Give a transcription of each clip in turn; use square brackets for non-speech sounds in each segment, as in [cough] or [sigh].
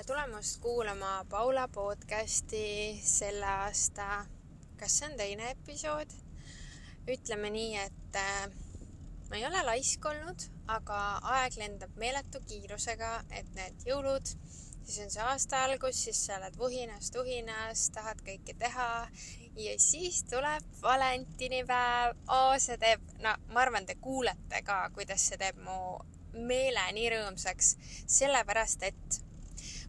tere tulemast kuulama Paula podcasti selle aasta, kas see on teine episood? ütleme nii, et äh, ma ei ole laisk olnud, aga aeg lendab meeletu kiirusega, et need jõulud, siis on see aasta algus, siis sa oled vuhinas-tuhinas, tahad kõike teha ja siis tuleb valentinipäev oh,. see teeb, no ma arvan, te kuulete ka, kuidas see teeb mu meele nii rõõmsaks, sellepärast et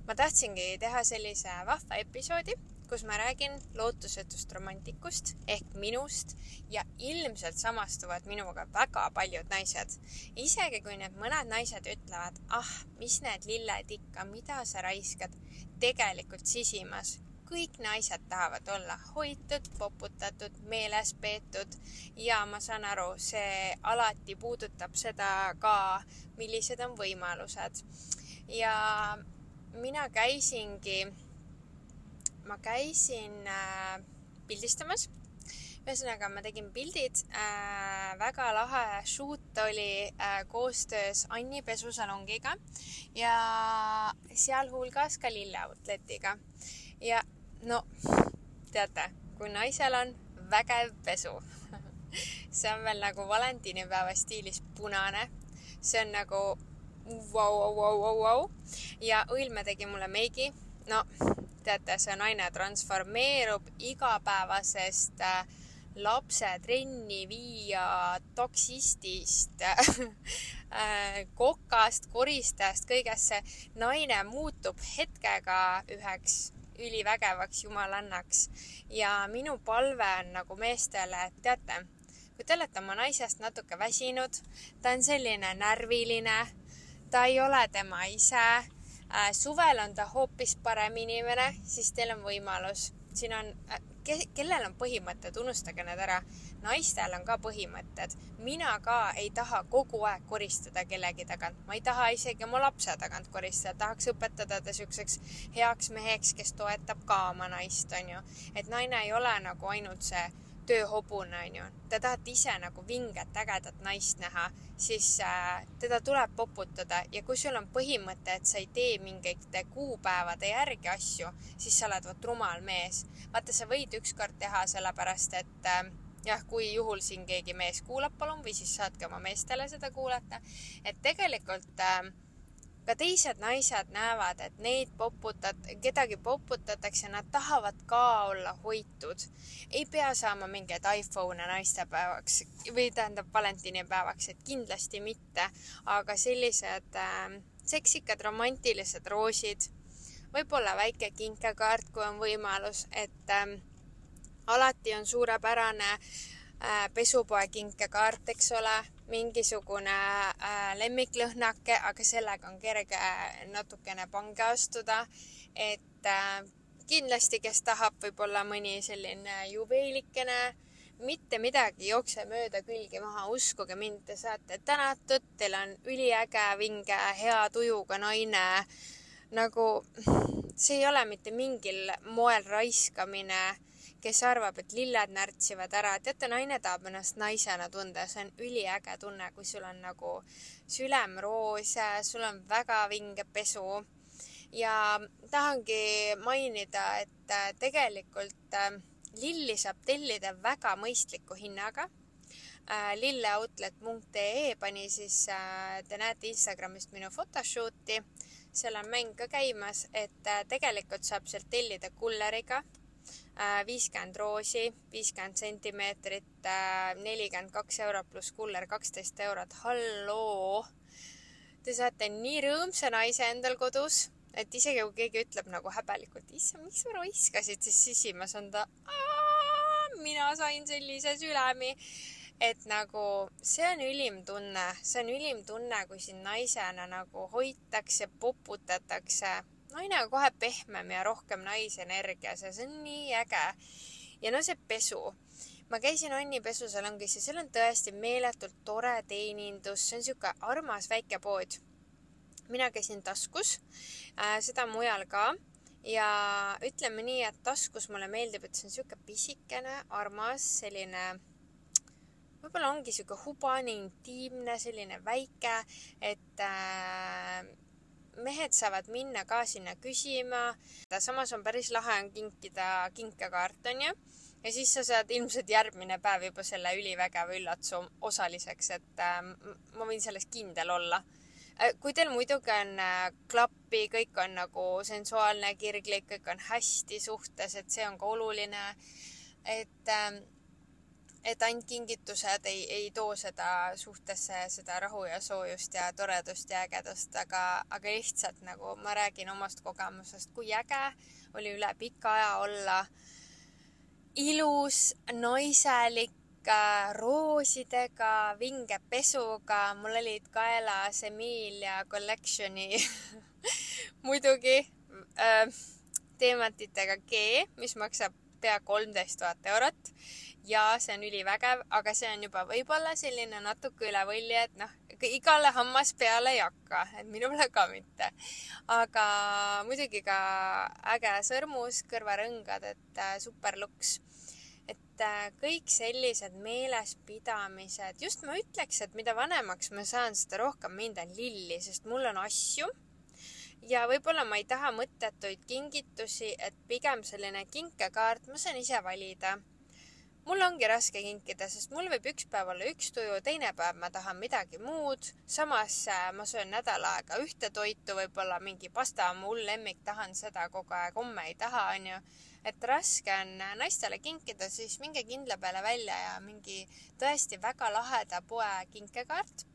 ma tahtsingi teha sellise vahva episoodi, kus ma räägin lootusetust romantikust ehk minust ja ilmselt samastuvad minuga väga paljud naised. isegi kui need mõned naised ütlevad, ah, mis need lilled ikka, mida sa raiskad, tegelikult sisimas kõik naised tahavad olla hoitud, poputatud, meeles peetud ja ma saan aru, see alati puudutab seda ka, millised on võimalused. ja mina käisingi, ma käisin äh, pildistamas. Ühesõnaga, ma tegin pildid äh,, väga lahe shoot oli äh, koostöös Anni pesusalongiga ja sealhulgas ka Lille Outletiga. ja no teate, kui naisel on vägev pesu [laughs] see on veel nagu valentinipäeva stiilis punane, see on nagu vau, vau, vau, vau, vau ja Õilme tegi mulle meigi. no teate, see naine transformeerub igapäevasest äh, lapse trenni viia taksistist [laughs] äh, kokast, koristajast, kõigesse. naine muutub hetkega üheks ülivägevaks jumalannaks ja minu palve on nagu meestele, et teate, kui te olete oma naisest natuke väsinud, ta on selline närviline, ta ei ole tema ise äh,, suvel on ta hoopis parem inimene, siis teil on võimalus, siin on äh, ke, kellel on põhimõtted, unustage need ära. naistel on ka põhimõtted. mina ka ei taha kogu aeg koristada kellegi tagant, ma ei taha isegi oma lapse tagant koristada, tahaks õpetada ta siukseks heaks meheks, kes toetab ka oma naist, onju. et naine ei ole nagu ainult see tööhobune, onju. Te tahate ise nagu vinget, ägedat naist näha, siis äh, teda tuleb poputada ja kui sul on põhimõte, et sa ei tee mingite kuupäevade järgi asju, siis sa oled vot rumal mees. vaata, sa võid ükskord teha sellepärast, et äh, jah, kui juhul siin keegi mees kuulab, palun, või siis saatke oma meestele seda kuulata, et tegelikult äh, ka teised naised näevad, et neid poputat-, kedagi poputatakse, nad tahavad ka olla hoitud. ei pea saama mingeid iPhone'e naistepäevaks või tähendab valentinipäevaks, et kindlasti mitte, aga sellised äh, seksikad romantilised roosid, võib-olla väike kinkekaart, kui on võimalus, et äh, alati on suurepärane äh, pesupoe kinkekaart, eks ole mingisugune äh, lemmiklõhnake, aga sellega on kerge natukene pange astuda. et äh, kindlasti, kes tahab, võib-olla mõni selline juveelikene, mitte midagi ei jookse mööda külgi maha, uskuge mind, te saate tänatud, teil on üliäge, vinge, hea tujuga naine. nagu see ei ole mitte mingil moel raiskamine kes arvab, et lilled närtsivad ära. teate, naine tahab ennast naisena tunda, see on üliäge tunne, kui sul on nagu sülemroos, sul on väga vinge pesu. ja tahangi mainida, et äh, tegelikult äh, lilli saab tellida väga mõistliku hinnaga äh, lilleoutlet.ee pani siis, te näete Instagramist minu photoshoot'i, seal on mäng ka käimas, et tegelikult saab sealt tellida kulleriga viiskümmend roosi, viiskümmend sentimeetrit, äh, nelikümmend kaks eurot pluss kuller kaksteist eurot, halloo. Te saate nii rõõmsa naise endal kodus, et isegi kui keegi ütleb nagu häbelikult, issand, miks sa raiskasid, siis sisimas on ta, mina sain sellise sülemi. Et nagu see on ülim tunne, see on ülim tunne, kui sind naisena nagu hoitakse, poputatakse naine on kohe pehmem ja rohkem naisenergias ja see on nii äge. ja no see pesu. ma käisin Anni pesusalongis ja seal on tõesti meeletult tore teenindus, see on sihuke armas väike pood. mina käisin taskus äh,, seda mujal ka ja ütleme nii, et taskus mulle meeldib, et see on sihuke pisikene, armas, selline võib-olla ongi sihuke hubane, intiimne, selline väike, et äh, mehed saavad minna ka sinna küsima. samas on päris lahe on kinkida kinkekaart, onju. ja siis sa saad ilmselt järgmine päev juba selle ülivägeva üllatuse osaliseks, et äh, ma võin selles kindel olla äh, kui teil muidugi on äh, klappi, kõik on nagu sensuaalne, kirglik, kõik on hästi suhtes, et see on ka oluline. et äh, et ainult kingitused ei, ei too seda suhtesse seda rahu ja soojust ja toredust ja ägedust, aga, aga lihtsalt nagu ma räägin omast kogemusest, kui äge oli üle pika aja olla. Ilus, naiselik, roosidega, vinge pesuga, mul olid kaelas Emilia Collectioni [laughs] muidugi äh, teematitega G, mis maksab pea kolmteist tuhat eurot ja see on ülivägev, aga see on juba võib-olla selline natuke üle võlli, et noh, igale hammas peale ei hakka, et minule ka mitte. aga muidugi ka äge sõrmus, kõrvarõngad, et äh, super luks. et äh, kõik sellised meelespidamised, just ma ütleks, et mida vanemaks ma saan, seda rohkem mind on lilli, sest mul on asju ja võib-olla ma ei taha mõttetuid kingitusi, et pigem selline kinkekaart ma saan ise valida mul ongi raske kinkida, sest mul võib üks päev olla üks tuju, teine päev ma tahan midagi muud. samas äh, ma söön nädal aega ühte toitu, võib-olla mingi pasta on mu hull lemmik, tahan seda kogu aeg, homme ei taha, onju. et raske on äh, naistele kinkida, siis minge kindla peale välja ja mingi tõesti väga laheda poe kinkekaart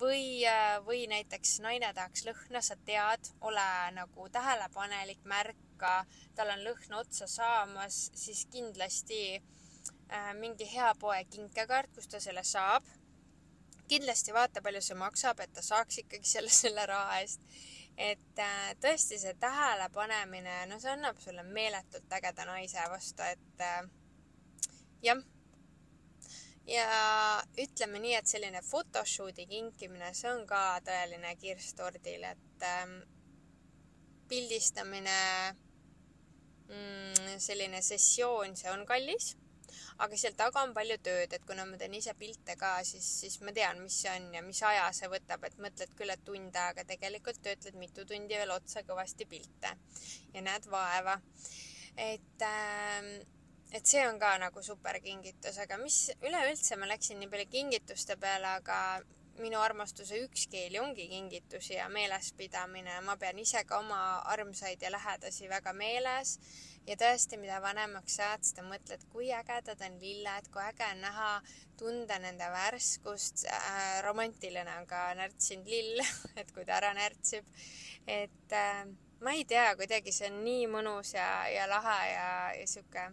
või, äh, või näiteks naine tahaks lõhna, sa tead, ole nagu tähelepanelik, märka, tal on lõhn otsa saamas, siis kindlasti mingi hea poe kinkekaart, kust ta selle saab. kindlasti vaata, palju see maksab, et ta saaks ikkagi selle, selle raha eest. et äh, tõesti see tähelepanemine, no see annab sulle meeletult ägeda naise vastu, et äh, jah. ja ütleme nii, et selline photoshoot'i kinkimine, see on ka tõeline kirss tordil, et ähm, pildistamine mm,, selline sessioon, see on kallis aga seal taga on palju tööd, et kuna ma teen ise pilte ka, siis, siis ma tean, mis see on ja mis aja see võtab, et mõtled küll, et tund aega, tegelikult töötled mitu tundi veel otsa kõvasti pilte ja näed vaeva. et äh, et see on ka nagu super kingitus, aga mis üleüldse ma läksin nii palju kingituste peale, aga minu armastuse üks keel ongi kingitusi ja meelespidamine. ma pean ise ka oma armsaid ja lähedasi väga meeles ja tõesti, mida vanemaks saad, seda mõtled, kui ägedad on lilled, kui äge on näha, tunda nende värskust äh,. romantiline on ka närtsinud lill, [laughs] et kui ta ära närtsib. et äh, ma ei tea, kuidagi see on nii mõnus ja, ja lahe ja, ja sihuke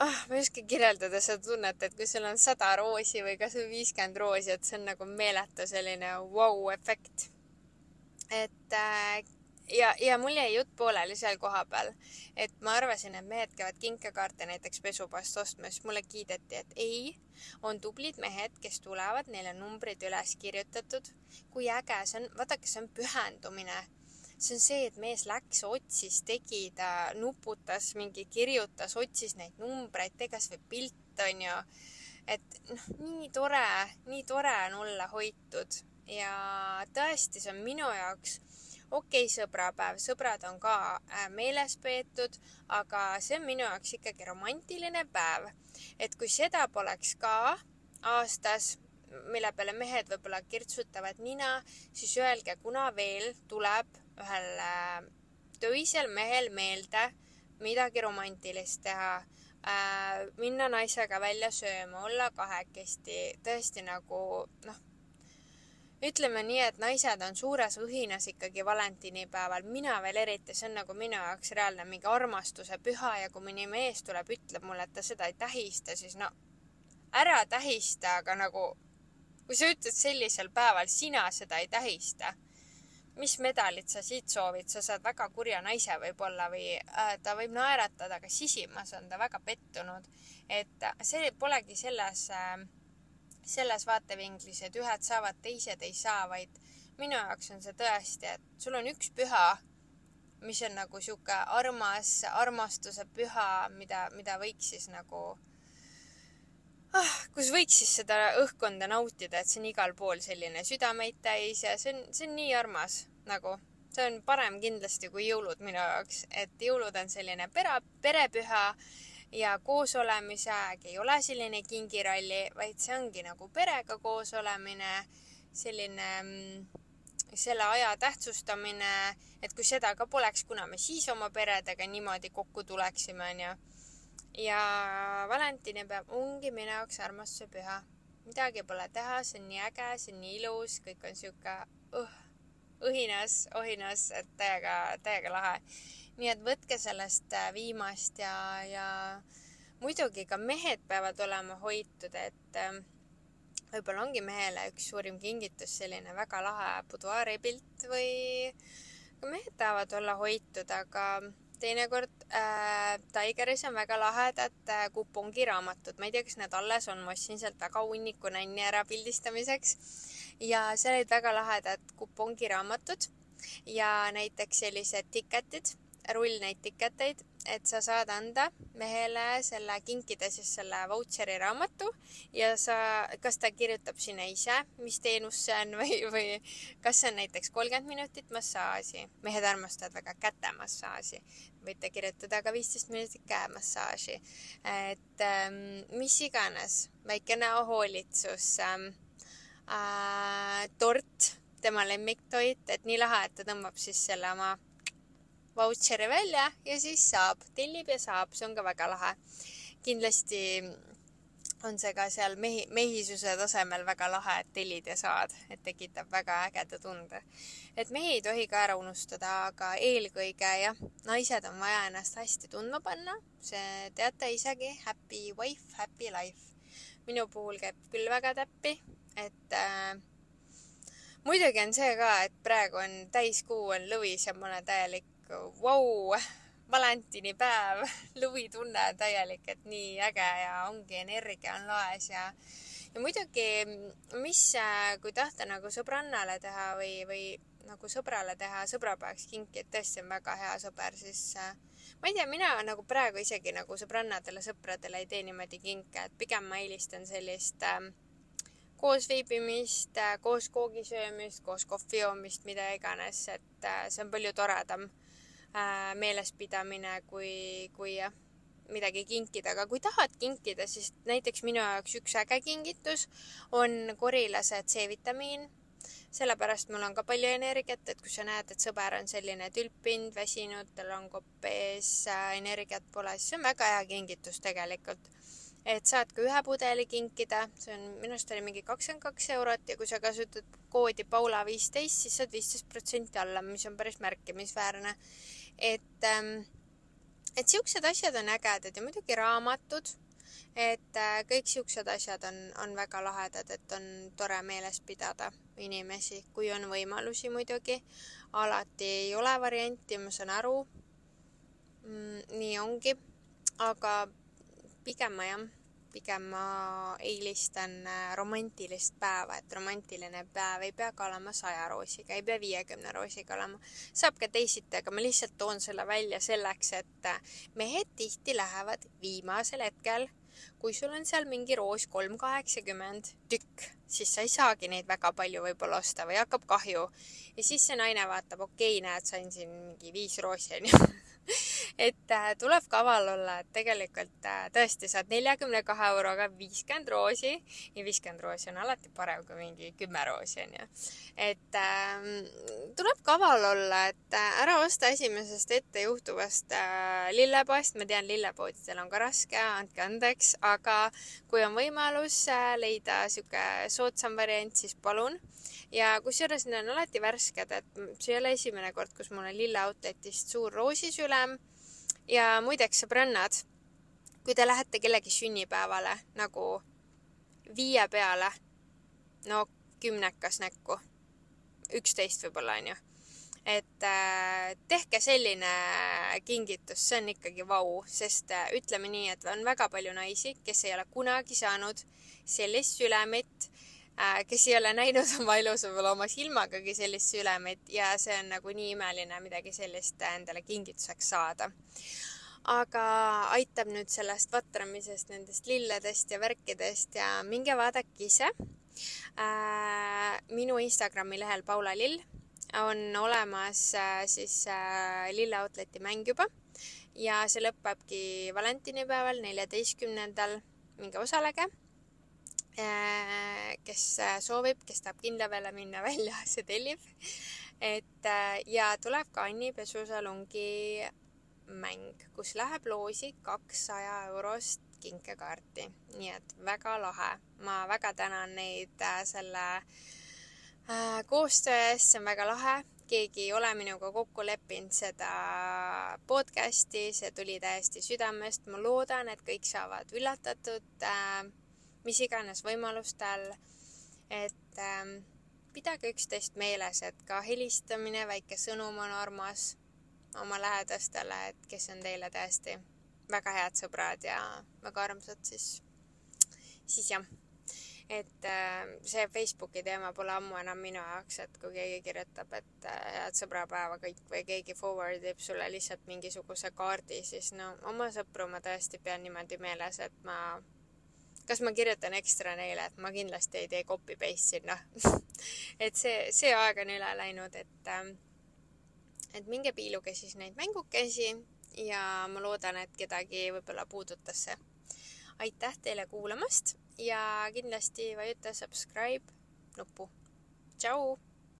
ah, ma ei oska kirjeldada seda tunnet, et kui sul on sada roosi või kasvõi viiskümmend roosi, et see on nagu meeletu selline vau-efekt wow. et äh, ja, ja mul jäi jutt pooleli seal kohapeal, et ma arvasin, et mehed käivad kinkekaarte näiteks pesupasta ostmas, mulle kiideti, et ei, on tublid mehed, kes tulevad, neil on numbrid üles kirjutatud. kui äge see on, vaadake, see on pühendumine. See on see, et mees läks, otsis, tegi, ta nuputas, mingi kirjutas, otsis neid numbreid, tegi kasvõi pilt, onju. et noh, nii tore, nii tore on olla hoitud ja tõesti, see on minu jaoks okei okay,, sõbrapäev, sõbrad on ka äh, meeles peetud, aga see on minu jaoks ikkagi romantiline päev. et kui seda poleks ka aastas, mille peale mehed võib-olla kirtsutavad nina, siis öelge, kuna veel tuleb ühel töisel mehel meelde midagi romantilist teha. Äh,, minna naisega välja sööma, olla kahekesti, tõesti nagu noh ütleme nii, et naised on suures õhinas ikkagi valentinipäeval, mina veel eriti, see on nagu minu jaoks reaalne mingi armastuse püha ja kui mõni mees tuleb, ütleb mulle, et ta seda ei tähista, siis no ära tähista, aga nagu kui sa ütled sellisel päeval, sina seda ei tähista, mis medalit sa siit soovid, sa saad väga kurja naise võib-olla või äh, ta võib naeratada, aga sisimas on ta väga pettunud. et see polegi selles äh, selles vaatevinklis, et ühed saavad, teised ei saa, vaid minu jaoks on see tõesti, et sul on üks püha, mis on nagu sihuke armas, armastuse püha, mida, mida võiks siis nagu ah, kus võiks siis seda õhkkonda nautida, et see on igal pool selline südameid täis ja see on, see on nii armas nagu, see on parem kindlasti kui jõulud minu jaoks, et jõulud on selline pere, perepüha ja koosolemise aeg ei ole selline kingiralli, vaid see ongi nagu perega koos olemine, selline mm, selle aja tähtsustamine, et kui seda ka poleks, kuna me siis oma peredega niimoodi kokku tuleksime, onju ja valentinipäev ongi minu jaoks armastuse püha. midagi pole teha, see on nii äge, see on nii ilus, kõik on sihuke uh, õhinas, ohinas, et täiega, täiega lahe. nii et võtke sellest äh, viimast ja, ja muidugi ka mehed peavad olema hoitud, et äh, võib-olla ongi mehele üks suurim kingitus selline väga lahe buduaaripilt või mehed tahavad olla hoitud, aga teinekord äh, Tigeris on väga lahedad äh, kupongiraamatud, ma ei tea, kas need alles on, ma ostsin sealt väga hunniku nänni ära pildistamiseks. Ja seal olid väga lahedad kupongiraamatud ja näiteks sellised tiketid, rull neid tiketeid et sa saad anda mehele selle, kinkida siis selle vautšeri raamatu ja sa, kas ta kirjutab sinna ise, mis teenus see on [laughs] või, või kas see on näiteks kolmkümmend minutit massaaži. mehed armastavad väga kätemassaaži. võite kirjutada ka viisteist minutit käemassaaži. et ähm, mis iganes, väikene hoolitsus ähm,, äh, tort, tema lemmiktoit, et nii lahe, et ta tõmbab siis selle oma vautšeri välja ja siis saab, tellib ja saab, see on ka väga lahe. kindlasti on see ka seal mehi, mehisuse tasemel väga lahe, et tellid ja saad, et tekitab väga ägeda tunde. et mehi ei tohi ka ära unustada, aga eelkõige jah, naised on vaja ennast hästi tundma panna, see teate isegi, happy wife, happy life. minu puhul käib küll väga täppi, et äh, muidugi on see ka, et praegu on täiskuu on lõvis ja ma olen täielik vau, valentinipäev, lõvitunne [laughs] täielik, et nii äge ja ongi energia on laes ja ja muidugi, mis, kui tahta nagu sõbrannale teha või, või nagu sõbrale teha sõbrapäevaks kinki, et tõesti on väga hea sõber, siis ma ei tea, mina nagu praegu isegi nagu sõbrannadele, sõpradele ei tee niimoodi kinke, et pigem ma eelistan sellist äh, koos veibimist, koos koogi söömist, koos kohvi joomist, mida iganes, et äh, see on palju toredam äh, meelespidamine kui, kui jah, midagi kinkida, aga kui tahad kinkida, siis näiteks minu jaoks üks äge kingitus on korilase C-vitamiin. sellepärast mul on ka palju energiat, et kui sa näed, et sõber on selline tülpinud, väsinud, tal on kopp ees äh,, energiat pole, siis see on väga hea kingitus tegelikult et saad ka ühe pudeli kinkida, see on, minu arust oli mingi kakskümmend kaks eurot ja kui sa kasutad koodi Paula viisteist, siis saad viisteist protsenti alla, mis on päris märkimisväärne et, ähm, et siuksed asjad on ägedad ja muidugi raamatud, et äh, kõik siuksed asjad on, on väga lahedad, et on tore meeles pidada inimesi, kui on võimalusi muidugi. alati ei ole varianti, ma saan aru mm,. nii ongi, aga pigem ma jah pigem ma eelistan äh, romantilist päeva, et romantiline päev ei pea ka olema saja roosiga, ei pea viiekümne roosiga olema. saab ka teisiti, aga ma lihtsalt toon selle välja selleks, et äh, mehed tihti lähevad viimasel hetkel, kui sul on seal mingi roos kolm kaheksakümmend tükk, siis sa ei saagi neid väga palju võib-olla osta või hakkab kahju. ja siis see naine vaatab, okei okay,, näed, sain siin mingi viis roosi onju [laughs] et äh, tuleb kaval olla, et tegelikult äh, tõesti saad neljakümne kahe euroga viiskümmend roosi ja viiskümmend roosi on alati parem kui mingi kümme roosi onju. et äh, tuleb kaval olla, et äh, ära osta esimesest ettejuhtuvast lillepoest, ma tean, lillepoodidel on ka raske, andke andeks, aga kui on võimalus leida sihuke soodsam variant, siis palun ja kusjuures need on alati värsked, et see ei ole esimene kord, kus mul on lille outletist suur roosisülem. Ja muideks, sõbrannad, kui te lähete kellegi sünnipäevale nagu viie peale, no kümnekas näkku, üksteist võib-olla onju, et äh, tehke selline kingitus, see on ikkagi vau, sest äh, ütleme nii, et on väga palju naisi, kes ei ole kunagi saanud sellist sülemit kes ei ole näinud [laughs] oma elus võib-olla oma silmagagi sellist sülemit ja see on nagu nii imeline midagi sellist endale kingituseks saada aga aitab nüüd sellest vatramisest, nendest lilledest ja värkidest ja minge vaadake ise äh,. minu Instagrami lehel Paula Lill on olemas äh, siis äh, Lille Outleti mäng juba ja see lõpebki valentinipäeval, neljateistkümnendal. minge osalege äh,. Kes äh, soovib, kes tahab kindla peale minna [laughs] välja, see tellib. et äh, ja tuleb ka Anni pesusalongi mäng, kus läheb loosi kaksaja eurost kinkekaarti, nii et väga lahe. ma väga tänan neid äh, selle äh, koostöö eest, see on väga lahe. keegi ei ole minuga kokku leppinud seda podcast'i, see tuli täiesti südamest. ma loodan, et kõik saavad üllatatud äh, mis iganes võimalustel. et äh, pidage üksteist meeles, et ka helistamine, väike sõnum on armas oma lähedastele, et kes on teile tõesti väga head sõbrad ja väga armsad, siis, siis jah. et äh, see Facebooki teema pole ammu enam minu jaoks, et kui keegi kirjutab, et äh, head sõbrapäeva kõik või keegi forward ib sulle lihtsalt mingisuguse kaardi, siis no oma sõpru ma tõesti pean niimoodi meeles, et ma kas ma kirjutan ekstra neile, et ma kindlasti ei tee copy paste sinna [laughs] et see, see aeg on üle läinud, et äh, et minge piiluge siis neid mängukesi ja ma loodan, et kedagi võib-olla puudutas see. aitäh teile kuulamast ja kindlasti vajuta subscribe nuppu. tšau